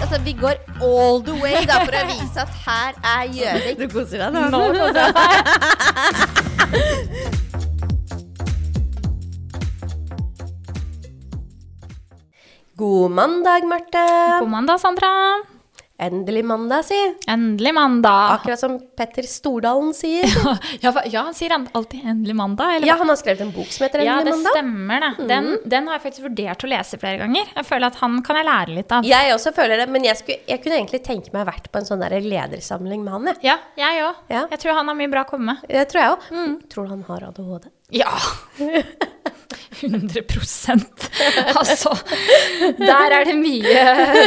Altså, vi går all the way da, for å vise at her er Gjøvik. Du koser deg nå? Nå koser jeg meg. God mandag, Marte. God mandag, Sandra. Endelig mandag, si. Endelig mandag. Akkurat som Petter Stordalen sier. Ja, ja, han sier alltid 'endelig mandag'? Eller? Ja, han har skrevet en bok som heter 'Endelig mandag'. ja, det mandag. stemmer, det. Den, den har jeg faktisk vurdert å lese flere ganger. Jeg føler at han kan jeg lære litt av. Jeg også føler det, men jeg, skulle, jeg kunne egentlig tenke meg vært på en sånn der ledersamling med han, jeg. Ja, jeg òg. Ja. Jeg tror han har mye bra å komme med. Det tror jeg òg. Tror du han har ADHD? Ja! 100% Altså, der er det mye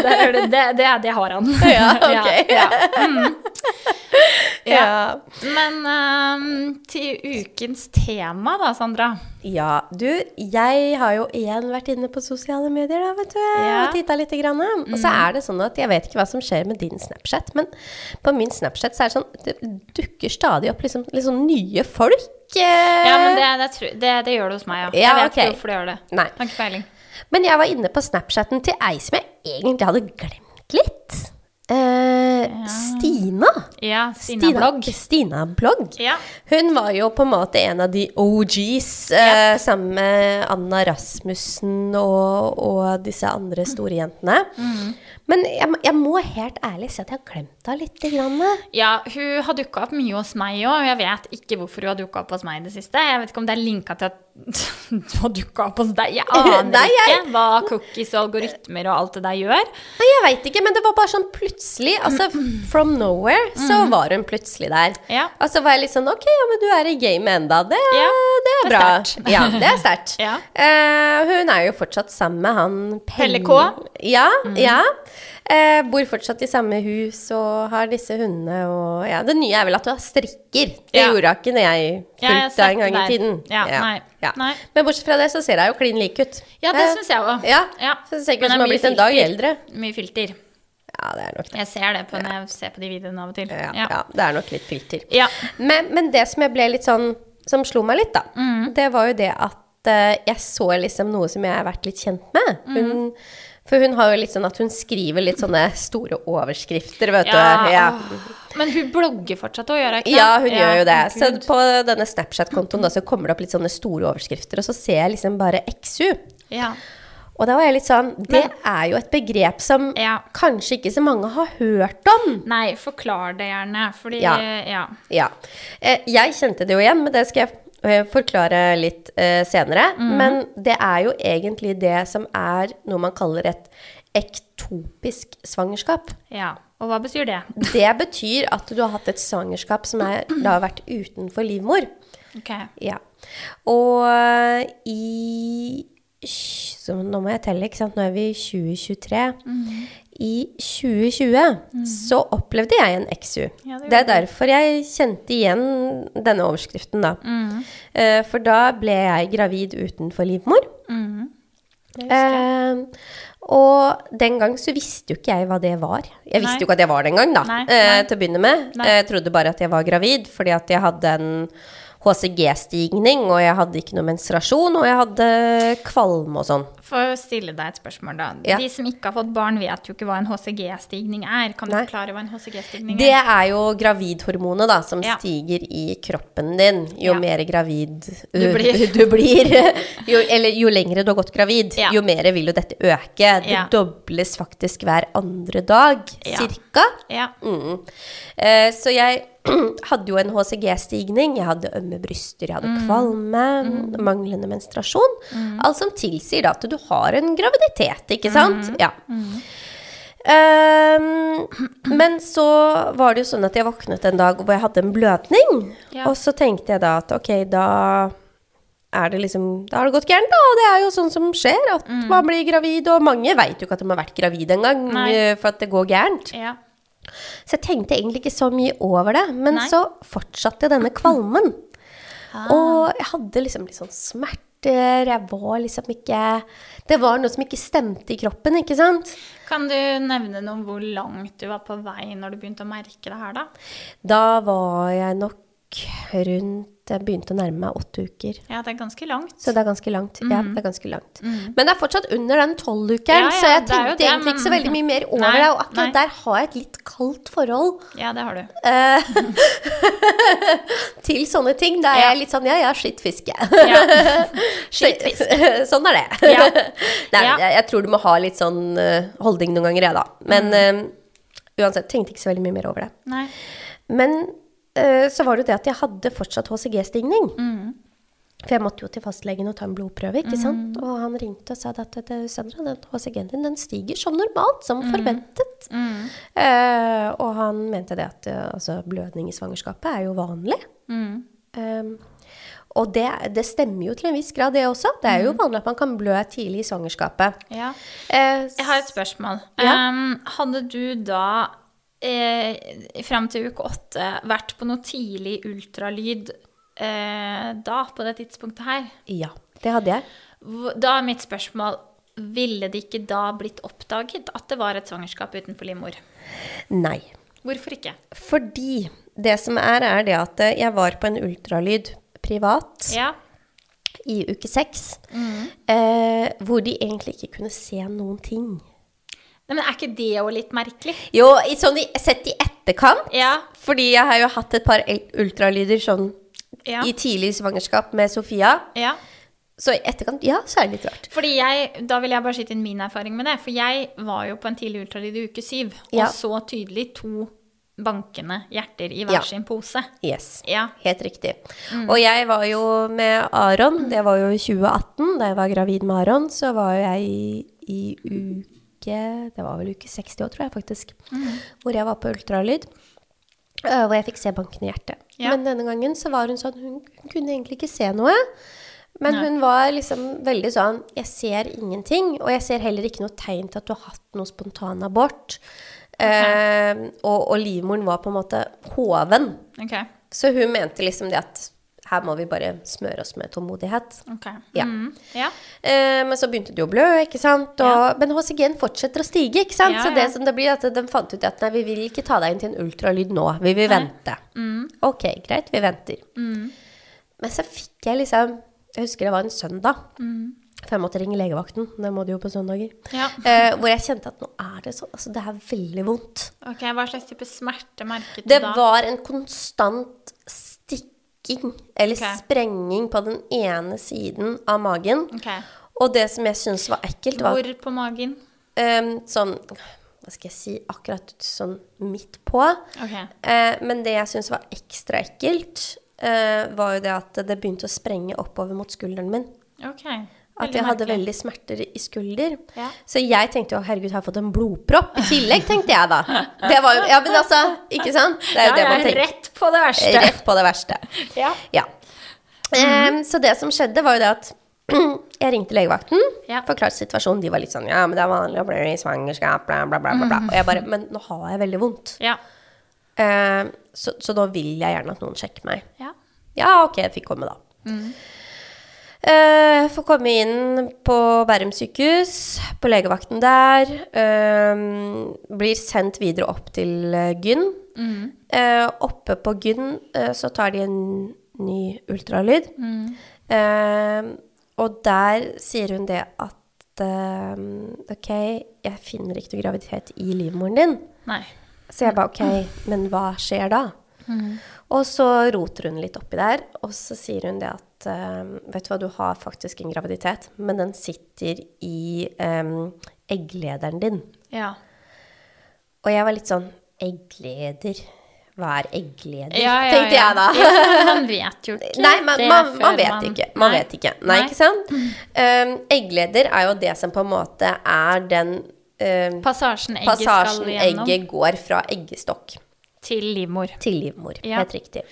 der er det, det, det, det har han. Ja, ok. Ja, ja. Mm. Ja. Men um, til ukens tema, da, Sandra. Ja, du, jeg har jo igjen vært inne på sosiale medier, da, vet du. Ja. Og titta litt. Grann. Og så er det sånn at jeg vet ikke hva som skjer med din Snapchat, men på min Snapchat så er det sånn Det dukker stadig opp liksom, sånn nye folk. Ja, men det, det, det, det gjør det hos meg, ja. Ja, jeg vet okay. ikke hvorfor det gjør det. Nei. Har ikke peiling. Men jeg var inne på Snapchatten til ei som jeg egentlig hadde glemt litt. Eh, Stina. Ja, Stina-blogg. Stina-blogg. Ja. Hun var jo på en måte en av de OGs, eh, sammen med Anna Rasmussen og, og disse andre store jentene. Mm. Men jeg, jeg må helt ærlig si at jeg har glemt henne litt. Grann. ja, hun har dukka opp mye hos meg òg, jeg vet ikke hvorfor hun har dukka opp hos meg i det siste. Jeg vet ikke om det er linka til at hun har dukka opp hos deg. Jeg aner Nei, jeg- ikke hva cookies og algoritmer og alt det der gjør. Nei, jeg veit ikke, men det var bare sånn plutselig. Altså, from nowhere så var hun plutselig der. Mm. Ja. Og så var jeg litt sånn Ok, ja, men du er i gamet enda. Det, Ja, det er det er bra. sterkt. Ja, det er sterkt. Ja. uh, hun er jo fortsatt sammen med han Pelle K. Ja. Mm. ja. Eh, bor fortsatt i samme hus og har disse hundene og ja, Det nye er vel at hun har strikker. Det Ja. gjorde hun ikke når jeg fulgte deg en gang i tiden. Ja, nei, nei. Men bortsett fra det, så ser hun jo klin lik ut. Ja, det Eh, syns jeg òg. Ja. Ja. Så det ser ikke ut som hun har blitt en dag eldre. Mye filter. Ja, det er nok det. Jeg ser det på når jeg ser på de videoene av og til. Ja, det er nok litt filter. Ja. Men, men det som jeg ble litt sånn Som slo meg litt, da, Mm. det var jo det at eh, jeg så liksom noe som jeg har vært litt kjent med. Mm. For hun har jo litt sånn at hun skriver litt sånne store overskrifter, vet Ja, du. Ja. Men hun blogger fortsatt og gjør det? ikke? Ja, hun gjør jo det. Så på denne Snapchat-kontoen så kommer det opp litt sånne store overskrifter, og så ser jeg liksom bare XU. Ja. Og da var jeg litt sånn Det Men- er jo et begrep som Ja. kanskje ikke så mange har hørt om. Nei, forklar det gjerne, fordi Ja. ja. Ja. Eh, jeg kjente det jo igjen, men det skal jeg forklare litt eh, senere. Mm. Men det er jo egentlig det som er noe man kaller et ektopisk svangerskap. ja. Og hva betyr det? Det betyr at du har hatt et svangerskap som er, da har vært utenfor livmor. Ok. Ja. Og eh, i så Nå må jeg telle, ikke sant. Nå er vi i 2023. Mhm. I 2020 så opplevde jeg en XU. Ja, det det er derfor jeg kjente igjen denne overskriften, da. Mm. Eh, for da ble jeg gravid utenfor livmor. Jeg. Eh, og den gang så visste jo ikke jeg hva det var. Jeg visste Nei. jo ikke at jeg var det engang, da, Nei, eh, til å begynne med. Nei. Jeg trodde bare at jeg var gravid, fordi at jeg hadde en HCG-stigning, og jeg hadde ikke noe menstruasjon, og jeg hadde kvalme og sånn. For å stille deg et spørsmål, da. Ja. De som ikke har fått barn, vet jo ikke hva en HCG-stigning er. Kan du Nei. forklare hva en HCG-stigning er? Det er? jo gravidhormonet da, som Ja. stiger i kroppen din jo Ja. mer gravid Du blir. du blir. Jo, eller jo lengre du har gått gravid, jo mer vil jo dette øke. Det dobles faktisk hver andre dag, cirka. Ja. Mm. Uh, så jeg hadde jo en HCG-stigning, jeg hadde ømme bryster, jeg hadde Mm. kvalme, manglende menstruasjon. Alt som tilsier da at du har en graviditet, ikke Mm. sant? Ja. Um, men så var det jo sånn at jeg våknet en dag hvor jeg hadde en blødning. Ja. Og så tenkte jeg da at ok, da er det liksom Da har det gått gærent, da. Og det er jo sånn som skjer, at man blir gravid. Og mange veit jo ikke at de har vært gravid engang, eh, for at det går gærent. ja. Så jeg tenkte egentlig ikke så mye over det. Men Nei. så fortsatte denne kvalmen. Ah. Og jeg hadde liksom litt sånn smerter. Jeg var liksom ikke Det var noe som ikke stemte i kroppen, ikke sant? Kan du nevne noe om hvor langt du var på vei når du begynte å merke det her, da? Da var jeg nok rundt jeg begynte å nærme meg åtte uker. Ja, det er ganske langt. Så det er ganske langt. Ja, det er ganske langt. Men det er fortsatt under den tolvukeren, Ja, ja, så jeg tenkte det, egentlig ikke så veldig mye mer over det. Og akkurat nei. der har jeg et litt kaldt forhold Ja, det har du. eh, til sånne ting. Da er jeg litt sånn ja ja, skittfiske. Ja. Skittfiske. sånn er det. Ja. Nei, Ja. jeg, jeg tror du må ha litt sånn eh, holdning noen ganger, jeg, da. Men Mm. eh, uansett, tenkte ikke så veldig mye mer over det. Nei. Men eh, så var det jo det at jeg hadde fortsatt HCG-stigning. Mm. For jeg måtte jo til fastlegen og ta en blodprøve, ikke sant. Og han ringte og sa at Sandra, den HCG-en din den stiger som normalt, som forventet. Mm. Eh, og han mente det at eh, altså, blødning i svangerskapet er jo vanlig. Mm. Um, og det, det stemmer jo til en viss grad, det også. Det er Mm. jo vanlig at man kan blø tidlig i svangerskapet. Ja. Eh, Jeg har et spørsmål. Ja. Um, hadde du da, eh, fram til uke åtte, vært på noe tidlig ultralyd eh, da, på det tidspunktet her? ja, det hadde jeg. Da er mitt spørsmål Ville det ikke da blitt oppdaget at det var et svangerskap utenfor livmor? Nei. Hvorfor ikke? Fordi det som er, er det at eh, jeg var på en ultralyd privat Ja. i uke seks, eh, hvor de egentlig ikke kunne se noen ting. Nei, men er ikke det jo litt merkelig? Jo, i, sånn i, sett i etterkant, Ja. fordi jeg har jo hatt et par ultralyder sånn Ja. i tidlig svangerskap med Sofia, ja. så i etterkant, ja, så er det litt rart. Fordi jeg, Da vil jeg bare skyte inn min erfaring med det. For jeg var jo på en tidlig ultralyd i uke syv og så tydelig to bankende hjerter i hver Ja. sin pose. Yes. Ja. Helt riktig. Og jeg var jo med Aron, det var jo i 2018, da jeg var gravid med Aron, så var jo jeg i, i uke Det var vel uke 60 år, tror jeg faktisk. Hvor jeg var på ultralyd. øh, Hvor jeg fikk se bankende hjerte. Ja. Men denne gangen så var hun sånn Hun, hun kunne egentlig ikke se noe. Men Nei. hun var liksom veldig sånn Jeg ser ingenting, og jeg ser heller ikke noe tegn til at du har hatt noe spontanabort. Eh, og, og livmoren var på en måte hoven. Okay. Så hun mente liksom det at her må vi bare smøre oss med tålmodighet. ok. Ja. Mm. ja. Eh, men så begynte det jo å blø, ikke sant. Og, Men HCG-en fortsetter å stige, ikke sant. Ja, Så det som det blir, at de fant ut at nei, vi vil ikke ta deg inn til en ultralyd nå. Vi vil Nei. vente. Ok, greit, vi venter. Men så fikk jeg liksom Jeg husker det var en søndag. For jeg måtte ringe legevakten. Det må du jo på søndager. Ja. Eh, hvor jeg kjente at nå er det sånn Altså, det er veldig vondt. Ok, Hva slags type smerte merket du Det var en konstant stikking, eller okay. sprenging, på den ene siden av magen. Okay. Og det som jeg syntes var ekkelt, var Hvor på magen? Um, sånn Hva skal jeg si Akkurat sånn midt på. Okay. Uh, men det jeg syntes var ekstra ekkelt, uh, var jo det at det begynte å sprenge oppover mot skulderen min. ok. At jeg hadde veldig smerter i skulder. Ja. Så jeg tenkte jo herregud, har jeg fått en blodpropp i tillegg, tenkte jeg da. Det var jo, ja, men altså, ikke sant? Det er jo Ja, det man tenker. rett på det verste. Rett på det verste. Ja. Ja. Um, så det som skjedde, var jo det at jeg ringte legevakten, Ja. forklarte situasjonen. De var litt sånn Ja, men det er vanlig å bli i svangerskap, bla, bla, bla. bla. Og jeg bare Men nå har jeg veldig vondt. Ja. Em, så, så da vil jeg gjerne at noen sjekker meg. ja. Ja, ok, jeg fikk komme, da. Eh, får komme inn på Bærum sykehus, på legevakten der. Uh, blir sendt videre opp til Gyn. Gyn. Uh, oppe på Gyn eh, så tar de en ny ultralyd. Eh, og der sier hun det at eh, OK, jeg finner ikke noe graviditet i livmoren din. Nei. Så jeg bare OK, men hva skjer da? Og så roter hun litt oppi der, og så sier hun det at eh, Vet du hva, du har faktisk en graviditet, men den sitter i um, egglederen din. Ja. Og jeg var litt sånn Eggleder? Hva er eggleder? Ja, ja, tenkte jeg da. Ja, man vet jo ikke Nei, man, man, man vet ikke. Man vet ikke. Nei, Nei. ikke sant? Um, eggleder er jo det som på en måte er den um, Passasjen egget passasjen egget går fra eggestokk til livmor. til livmor. Helt riktig.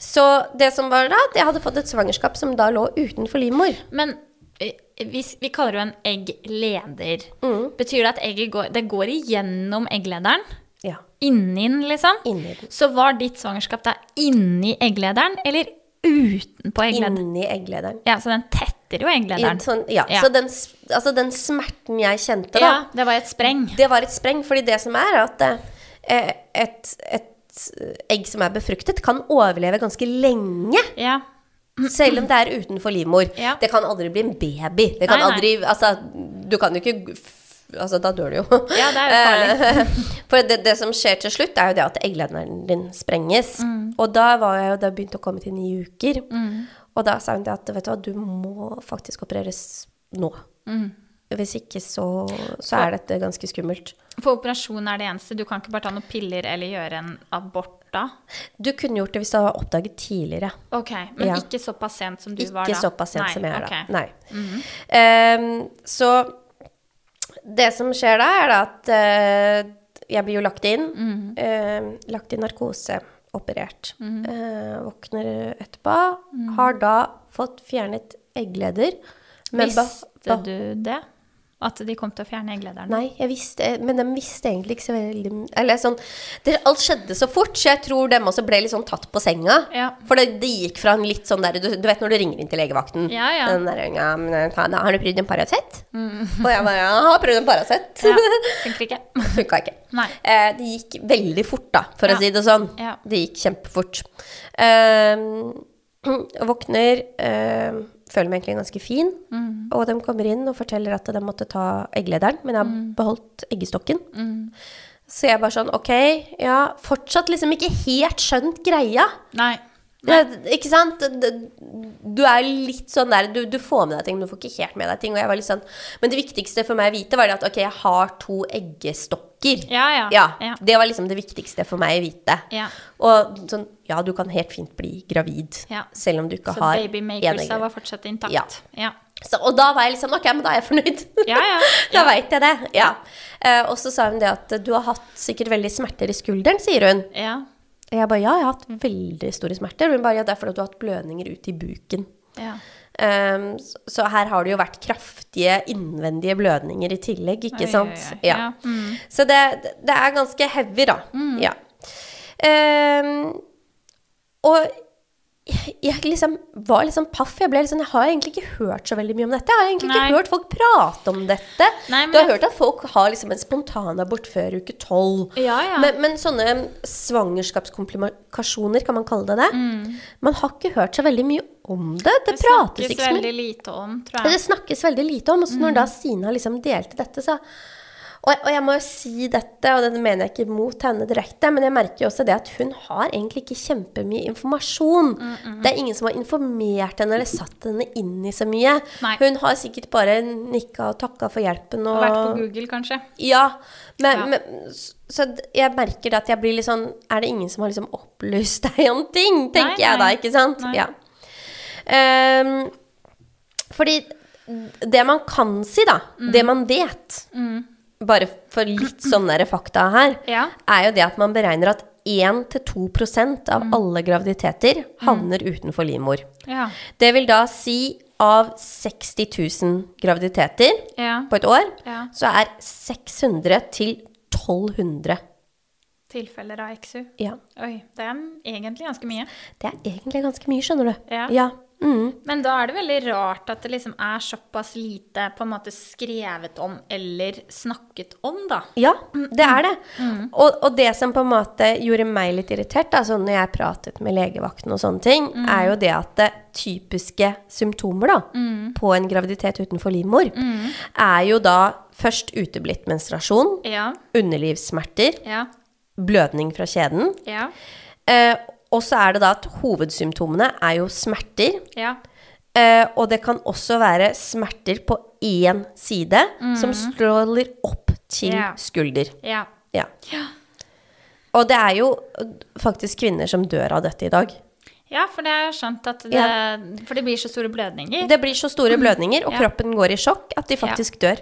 Så det som var da, jeg hadde fått et svangerskap som da lå utenfor livmor. Men eh, hvis, vi kaller jo en eggleder. Mm. Betyr det at egget går, det går igjennom egglederen? Ja. Inni den, liksom? Inni den. Så var ditt svangerskap da inni egglederen, eller utenpå egglederen? Inni egglederen. Ja, så den tetter jo egglederen. sånn, ja. Ja. Så den, altså den smerten jeg kjente da, Ja, det var et spreng. det var et spreng. Fordi det som er at eh, et, et egg som er befruktet, kan overleve ganske lenge. Ja. Selv om det er utenfor livmor. Ja. Det kan aldri bli en baby. Det kan Nei, aldri Altså, du kan jo ikke Altså, da dør du jo. Ja, det er jo farlig. Eh, For det, det som skjer til slutt, er jo det at egglederen din sprenges. Mm. Og da var jeg jo Da begynte å komme til ni uker. Og da sa hun det at vet du hva, du må faktisk opereres nå. Mm. Hvis ikke så, så er dette ganske skummelt. For operasjon er det eneste. Du kan ikke bare ta noen piller eller gjøre en abort da? Du kunne gjort det hvis du hadde oppdaget tidligere. Ok, men Ja. ikke så pasient som du var Ikke da? Ikke så Nei, som jeg er okay. da. Nei. Ehm, så det som skjer da, er at uh, jeg blir jo lagt inn. eh, lagt i narkose, operert. Eh, våkner etterpå. Har da fått fjernet eggleder. men Visste du det? At de kom til å fjerne egglederen? Nei, jeg visste, men de visste egentlig ikke så veldig Eller sånn det, Alt skjedde så fort, så jeg tror dem også ble litt sånn tatt på senga. Ja. For det, det gikk fra en litt sånn der du, du vet når du ringer inn til legevakten Ja, ja. Den der, ja, men, da, Har du prøvd en Paracet? Og jeg bare Ja, har prøvd en Paracet. Mm. Ja, Funker ikke. Funka ikke. Eh, det gikk veldig fort, da, for å si det sånn. Ja. Det gikk kjempefort. Eh, våkner, eh, føler meg egentlig ganske fin. Mm. Og de kommer inn og forteller at de måtte ta egglederen, men jeg har Mm. beholdt eggestokken. Så jeg bare sånn, ok, ja, fortsatt liksom ikke helt skjønt greia. Nei. Ja, ikke sant? Du er litt sånn der, du, du får med deg ting, men du får ikke helt med deg ting. Og jeg var litt sånn, men det viktigste for meg å vite var det at ok, jeg har to eggestokker. Ja, ja. Ja, Ja. det var liksom det viktigste for meg å vite. Ja. Og sånn, ja, du kan helt fint bli gravid, selv om du ikke Så har babymakersa egg. var fortsatt intakt. Ja. Ja. Så, og da var jeg sånn, ok, men da er jeg fornøyd. Ja, ja, da vet jeg det, ja. Uh, og så sa hun det at du har hatt sikkert veldig smerter i skulderen, sier hun. ja. Jeg bare, ja, jeg har hatt veldig store smerter. Hun bare, ja, det er fordi du har hatt blødninger ut i buken. ja. Um, så, her har det jo vært kraftige innvendige blødninger i tillegg, ikke Oi, sant? oi, oi. Ja. Ja, mm. Så det, det er ganske heavy, da. Ja. Um, og jeg, jeg liksom var litt sånn paff. Jeg ble litt sånn, jeg har egentlig ikke hørt så veldig mye om dette. Jeg har egentlig ikke Nei. hørt folk prate om dette. Nei, du har jeg- hørt at folk har liksom en spontanabort før uke tolv. Ja, ja. Men, men sånne svangerskapskomplikasjoner, kan man kalle det det? Man har ikke hørt så veldig mye om det. Det, Det prates snakkes ikke så mye. veldig lite om, tror Det snakkes veldig lite om. Og så når da Sina liksom delte dette, så og, og jeg må jo si dette, og det mener jeg ikke mot henne direkte, men jeg merker jo også det at hun har egentlig ikke kjempemye informasjon. Det er ingen som har informert henne eller satt henne inn i så mye. Nei. Hun har sikkert bare nikka og takka for hjelpen og Vært på Google, kanskje. ja, men, Ja. men Så jeg merker det at jeg blir litt sånn Er det ingen som har liksom opplyst deg om ting? Tenker Nei, jeg da, ikke sant? Nei. Ja. Um, fordi det man kan si, da, Mm. det man vet, bare for litt sånne fakta her, Ja. er jo det at man beregner at 1-2% av Mm. alle graviditeter havner utenfor livmor. Ja. Det vil da si av 60 000 graviditeter ja. på et år, Ja. så er 600 til 1200. Tilfeller av XU. Ja. Oi, det er egentlig ganske mye. Det er egentlig ganske mye, skjønner du. Ja. Mm. Men da er det veldig rart at det liksom er såpass lite på en måte skrevet om eller snakket om, da. Ja, det er det. Og, og det som på en måte gjorde meg litt irritert, sånn når jeg pratet med legevakten og sånne ting, er jo det at det typiske symptomer da, på en graviditet utenfor livmor, er jo da først uteblitt menstruasjon, Ja. underlivssmerter, Ja. blødning fra kjeden, Ja. eh, og så er det da at hovedsymptomene er jo smerter, Ja. Eh, og det kan også være smerter på én side som stråler opp til Ja. skulder. Ja. Ja. Og det er jo faktisk kvinner som dør av dette i dag. Ja, for det er skjønt at det Ja. For det blir så store blødninger. Det blir så store blødninger, og Ja. kroppen går i sjokk, at de faktisk dør.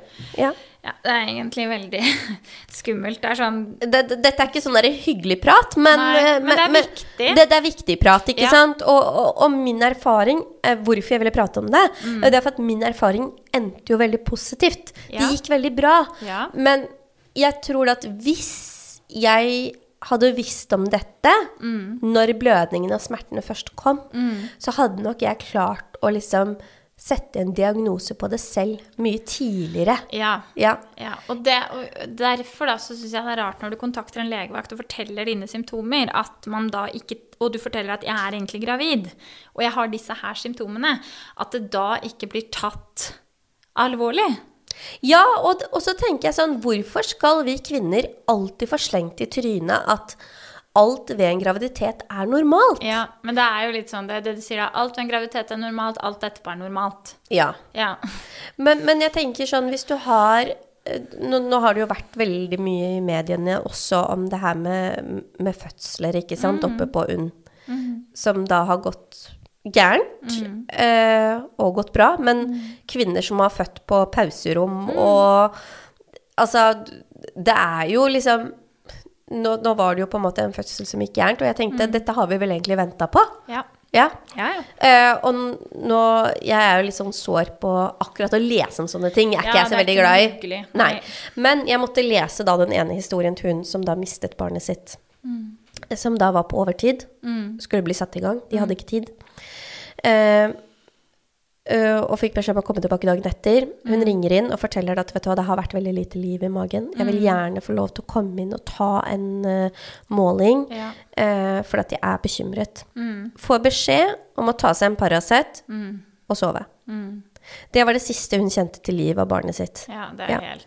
Ja. Det er egentlig veldig skummelt. Det er sånn Det, det, dette er ikke sånn der hyggelig prat, men, Nei, eh, men det er viktig. Det, det er viktig prat, ikke Ja. sant? Og, og, og min erfaring, eh, hvorfor jeg ville prate om det, det er for at min erfaring endte jo veldig positivt. Mm. Ja. Det gikk veldig bra. Ja. Men jeg tror at hvis jeg hadde visst om dette Mm. når blødningene og smertene først kom, så hadde nok jeg klart å liksom sette en diagnose på det selv mye tidligere. Ja. Ja. Ja, og, det, og derfor da, så syns jeg det er rart når du kontakter en legevakt og forteller dine symptomer, at man da ikke Og du forteller at 'jeg er egentlig gravid', og jeg har disse her symptomene, at det da ikke blir tatt alvorlig. Ja, og, og så tenker jeg sånn, hvorfor skal vi kvinner alltid få slengt i trynet at alt ved en graviditet er normalt? Ja, Men det er jo litt sånn, det det du sier da. Alt ved en graviditet er normalt, alt etterpå er normalt. Ja. Ja. Men, men jeg tenker sånn, hvis du har eh, nå, nå har det jo vært veldig mye i mediene også om det her med, med fødsler, ikke sant, oppe på UNN, som da har gått gærent eh, og gått bra, men kvinner som har født på pauserom og Altså, det er jo liksom nå, nå var det jo på en måte en fødsel som gikk gærent, og jeg tenkte dette har vi vel egentlig venta på. Ja. Ja. Ja, ja. Eh, og nå Jeg er jo litt sånn sår på akkurat å lese om sånne ting. Jeg Er ikke jeg så veldig glad i. hyggelig. Nei. Men jeg måtte lese da den ene historien til hun som da mistet barnet sitt. Som da var på overtid. Skulle bli satt i gang. De hadde ikke tid. Eh, og fikk beskjed om å komme tilbake dagen etter. Hun ringer inn og forteller at hva, det har vært veldig lite liv i magen. Jeg vil gjerne få lov til å komme inn og ta en uh, måling, Ja. uh, for at jeg er bekymret. Får beskjed om å ta seg en Paracet og sove. Det var det siste hun kjente til liv av barnet sitt. ja, det er Ja. helt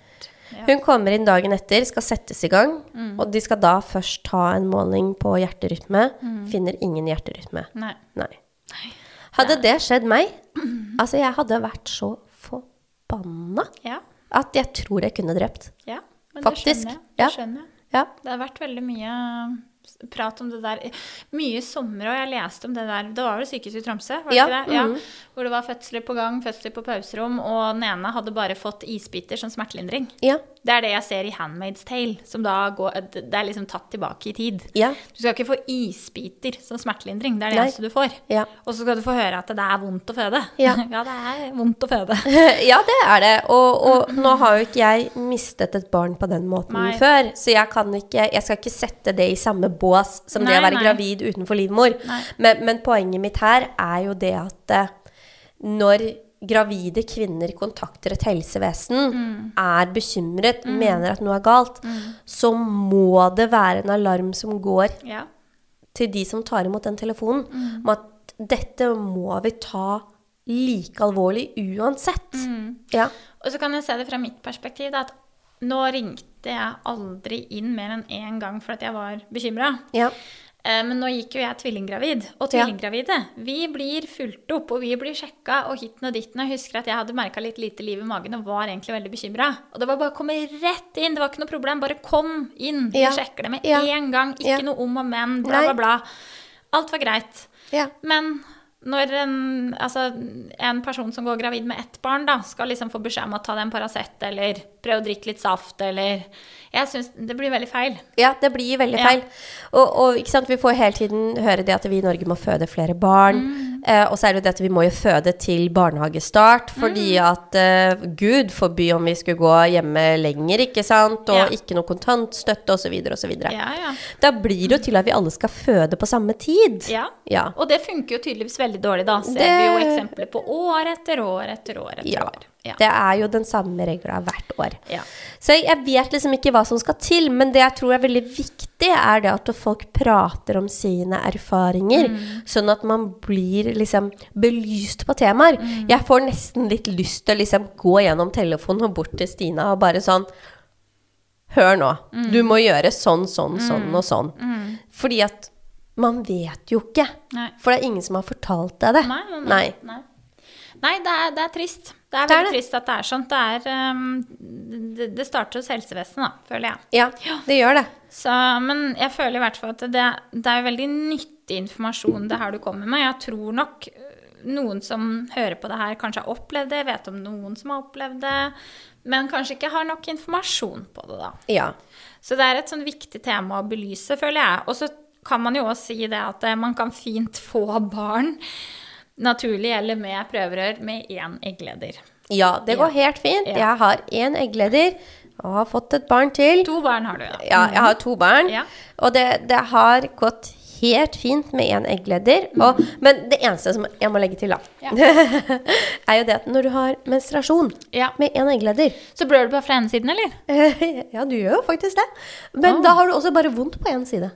ja. Hun kommer inn dagen etter, skal settes i gang, og de skal da først ta en måling på hjerterytme. Finner ingen hjerterytme. Nei. Nei. Hadde det skjedd meg, altså jeg hadde vært så forbanna Ja. at jeg tror jeg kunne drept. ja. Men Faktisk, det skjønner jeg. Det skjønner jeg. Ja. Det har vært veldig mye prat om det der. Mye sommer, og jeg leste om det der Det var vel sykehuset i Tromsø? Var det Ja, ikke det? Ja. mhm. Hvor det var fødsler på gang, fødsler på pauserom, og den ene hadde bare fått isbiter som smertelindring. Ja. Det er det jeg ser i Handmaid's Tale, som da går Det er liksom tatt tilbake i tid. Ja. Du skal ikke få isbiter som smertelindring, det er det Nei. eneste du får. Ja. Og så skal du få høre at det er vondt å føde. Ja. ja, det er vondt å føde. ja, det er det. Og, og nå har jo ikke jeg mistet et barn på den måten Nei. før, så jeg kan ikke Jeg skal ikke sette det i samme bås som det å være nei. gravid utenfor livmor. Men, men poenget mitt her er jo det at eh, når gravide kvinner kontakter et helsevesen, Mm. er bekymret, mener at noe er galt, så må det være en alarm som går Ja. til de som tar imot den telefonen, Mm. om at dette må vi ta like alvorlig uansett. Mm. Ja. Og så kan jeg se det fra mitt perspektiv, da, at nå ringte jeg aldri inn mer enn én gang for at jeg var bekymra. ja. Men nå gikk jo jeg tvillinggravid, og Ja. tvillinggravide vi blir fulgt opp, og vi blir sjekka og hitten og ditten. Og jeg husker at jeg hadde merka litt lite liv i magen og var egentlig veldig bekymra. Og det var bare å komme rett inn, det var ikke noe problem. Bare kom inn, vi Ja. sjekker det med Ja. en gang. Ikke Ja. noe om og men, bla, bla, bla. Alt var greit. Ja. Men når en, altså, en person som går gravid med ett barn, da, skal liksom få beskjed om å ta den Paracet eller prøve å drikke litt saft eller Jeg syns det blir veldig feil. Ja, det blir veldig Ja. feil. Og, og vi får hele tiden høre det at vi i Norge må føde flere barn. Mm. Eh, og så er det jo det at vi må jo føde til barnehagestart, fordi Mm. at eh, Gud forby om vi skulle gå hjemme lenger, ikke sant? Og Ja. ikke noe kontantstøtte osv. osv. Ja, ja. Da blir det jo til at vi alle skal føde på samme tid. ja. Ja. Og det funker jo tydeligvis veldig dårlig, da. Ser Det- vi jo eksempler på år etter år etter år etter Ja. år. Ja. Det er jo den samme regla hvert år. Ja. Så jeg vet liksom ikke hva som skal til, men det jeg tror er veldig viktig, er det at folk prater om sine erfaringer, Mm. sånn at man blir liksom belyst på temaer. Mm. Jeg får nesten litt lyst til å liksom gå gjennom telefonen og bort til Stina og bare sånn Hør nå, Mm. du må gjøre sånn, sånn, sånn og sånn. Fordi at man vet jo ikke. Nei. For det er ingen som har fortalt deg det. Nei, nei, nei. Nei. Det er, det er trist. Det er Det er veldig det. trist at det er sånn. Det, ehm, det, det starter hos helsevesenet, da, føler jeg. Ja, det gjør det. Så, men jeg føler i hvert fall at det, det er veldig nyttig informasjon det her du kommer med. Jeg tror nok øh, noen som hører på det her, kanskje har opplevd det, vet om noen som har opplevd det, men kanskje ikke har nok informasjon på det, da. Ja. Så det er et sånn viktig tema å belyse, føler jeg. Og så kan man jo også si det at eh, man kan fint få barn naturlig eller med prøverør med én eggleder. Ja, det går helt fint. Ja. Jeg har én eggleder og har fått et barn til. To barn har du, ja. Ja, jeg har to barn. Ja. Og det, det har gått helt fint med én eggleder. Og, men det eneste som jeg må legge til, da, er jo det at når du har menstruasjon Ja. med én eggleder Så blør du bare fra ene siden, eller? Ja, du gjør jo faktisk det. Men da har du også bare vondt på én side.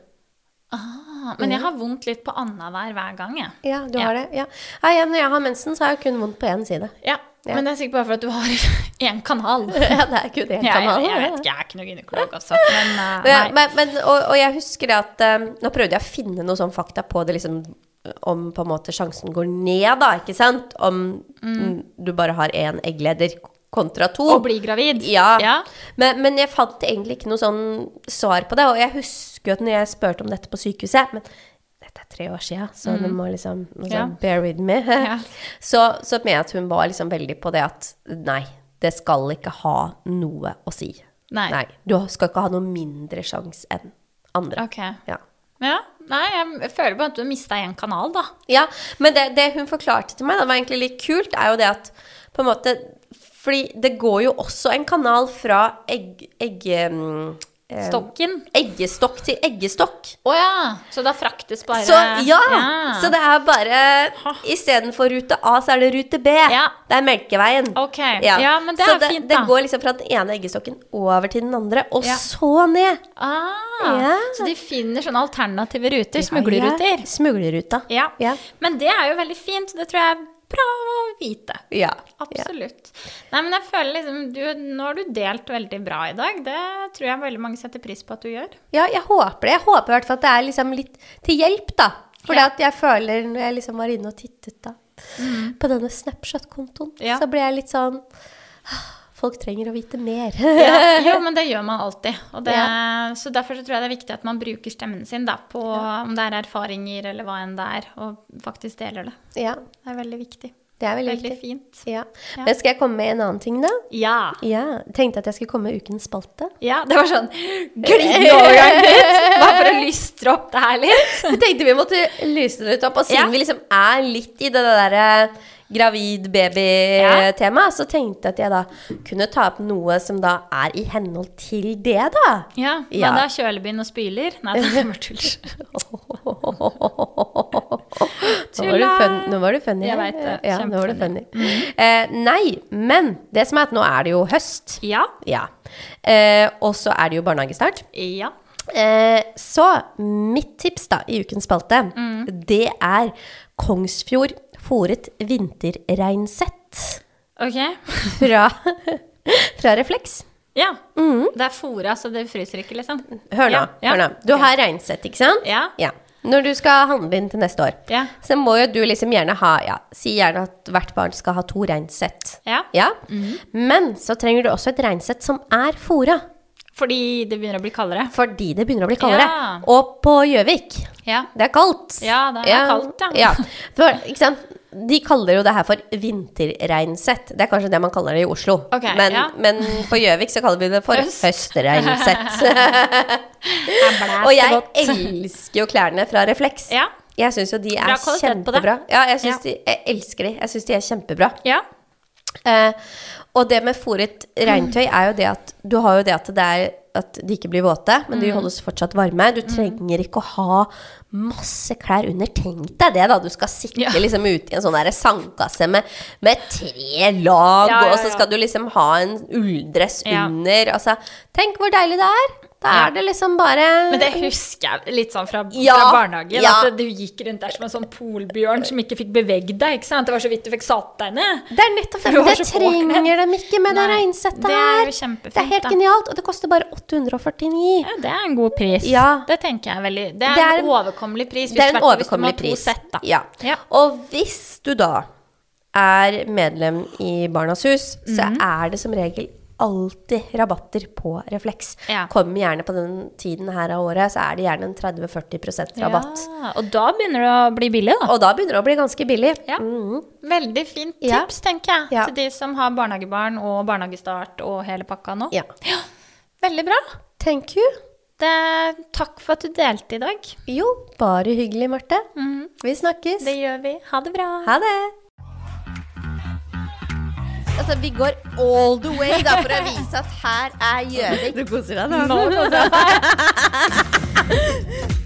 Ah, men jeg har vondt litt på annenhver hver gang, jeg. Ja, du Ja. har det. Ja. Ja, når jeg har mensen, så har jeg kun vondt på én side. Ja, Ja. Men det er sikkert bare for at du har én kanal. Ja, det er kun én kanal. jeg, jeg vet ikke, jeg er ikke noen gynekolog, altså. Men uh, men, men, og, og jeg husker det at eh, Nå prøvde jeg å finne noe sånn fakta på det, liksom om på en måte sjansen går ned, da, ikke sant? Om mm, du bare har én eggleder kontra to. Å bli gravid. Ja. Ja. Men, men jeg fant egentlig ikke noe sånn svar på det. Og jeg husker at når jeg spurte om dette på sykehuset Men dette er tre år siden, så du må liksom altså, Ja. bear with me. Ja. så, så mener jeg at hun var liksom veldig på det at nei, det skal ikke ha noe å si. Nei. nei Du skal ikke ha noe mindre sjanse enn andre. Ok. Ja. Ja. Nei, jeg føler bare at du har mista én kanal, da. Ja, men det, det hun forklarte til meg, det var egentlig litt kult, er jo det at på en måte Fordi det går jo også en kanal fra egg... egg eh, Stokken. Eggestokk til eggestokk. Å ja. Så da fraktes bare Så ja! Så det er bare Istedenfor rute A, så er det rute B. Ja. Det er Melkeveien. Ok. Ja, men det så er det, fint, det går liksom fra den ene eggestokken over til den andre, og Ja. så ned. Ah, Ja. Så de finner sånne alternative ruter, smuglerruter. Ja, smuglerruta. Ja. Ja. Men det er jo veldig fint. Det tror jeg bra å vite. Ja. Absolutt. Nei, men jeg føler liksom du, Nå har du delt veldig bra i dag. Det tror jeg veldig mange setter pris på at du gjør. Ja, jeg håper det. Jeg håper i hvert fall at det er liksom litt til hjelp, da. For Ja. jeg føler, når jeg liksom var inne og tittet da, på denne Snapchat-kontoen, Mm. Ja. så ble jeg litt sånn «Ah, Folk trenger å vite mer. Ja, jo, men det gjør man alltid. Det, Ja. Så derfor så tror jeg det er viktig at man bruker stemmen sin da, på om det er erfaringer eller hva enn det er, og faktisk deler det. ja, Det er veldig viktig. det er veldig, Veldig viktig. fint. Ja. Ja. Men skal jeg komme med en annen ting, da? Ja. Ja, Tenkte at jeg skulle komme med ukens spalte. ja. Det var sånn glidende overgang litt! Bare for å lystre opp det her litt. Jeg tenkte vi måtte lyse det litt opp. Og siden Ja. vi liksom er litt i det derre gravid-baby-temaet, så tenkte jeg at jeg da kunne ta opp noe som da er i henhold til det, da. Ja, Hva Ja. da? Kjølebind og spyler? Nei, det bare tull. Nå var du fun, nå var du funny. Jeg veit det. Ja, nå var du funny. Kjempefunny. Eh, nei, men det som er at nå er det jo høst. Ja. Ja. Eh, og så er det jo barnehagestart. Ja. Eh, så mitt tips da i ukens spalte, Mm. det er Kongsfjord fòret vinterregnsett Ok. fra, fra Refleks. Ja. Det er fòra, så det fryser ikke, liksom. Hør nå. Ja. Hør nå. Du har regnsett, ikke sant? Ja. Ja. Når du skal handle inn til neste år, Ja. så må jo du liksom gjerne ha ja, Si gjerne at hvert barn skal ha to regnsett. Ja. Ja? Men så trenger du også et regnsett som er fôra. Fordi det begynner å bli kaldere. Fordi det begynner å bli kaldere. Ja. Og på Gjøvik Ja. Det er kaldt. Ja, det er kaldt, ja. ja. For, ikke sant? De kaller jo det her for vinterregnsett. Det er kanskje det man kaller det i Oslo. Okay, men, ja. men på Gjøvik så kaller vi det for Høst. høstregnsett. Og jeg elsker jo klærne fra Refleks. Ja. Jeg syns jo de er kjempebra. Ja, jeg, Ja. De, jeg elsker de. Jeg syns de er kjempebra. Ja. Eh, og det med fòret regntøy er jo det at du har jo det at det er at de ikke blir våte, men Mm. de holdes fortsatt varme. Du trenger ikke å ha masse klær under. Tenk deg det, da. Du skal sitte Ja. liksom ute i en sånn sandkasse med, med tre lag, Ja, ja, og så skal du liksom ha en ulldress under. Altså, tenk hvor deilig det er. Da er det liksom bare Men det husker jeg litt sånn fra, Ja, fra barnehagen. ja. At du gikk rundt der som en sånn polbjørn som ikke fikk bevegd deg. ikke sant? Det var så vidt du fikk satt deg ned. Det er nettopp det. Det trenger de ikke med det Nei, det er her. jo kjempefint, Det er helt da. genialt, og det koster bare 849. Ja, det er en god pris. Ja. Det tenker jeg veldig. Det er, Det er en overkommelig pris. Det er en hvis- hvis overkommelig pris. Sett, da. Ja. Ja. Og hvis du da er medlem i Barnas Hus, så Mhm. er det som regel alltid rabatter på Refleks. Ja. Kommer gjerne på den tiden her av året, så er det gjerne en 30-40% rabatt. Ja, og da begynner det å bli billig, da. Og da begynner det å bli ganske billig. Ja. Mhm. Veldig fint Ja. tips, tenker jeg, Ja. til de som har barnehagebarn og barnehagestart og hele pakka nå. ja. Veldig bra. Thank you. Det, takk for at du delte i dag. Jo, bare hyggelig, Marte. Vi snakkes. Det gjør vi. Ha det bra. Ha det. Altså, vi går all the way da, for å vise at her er Gjøvik. Du koser deg Nå nå koser jeg meg.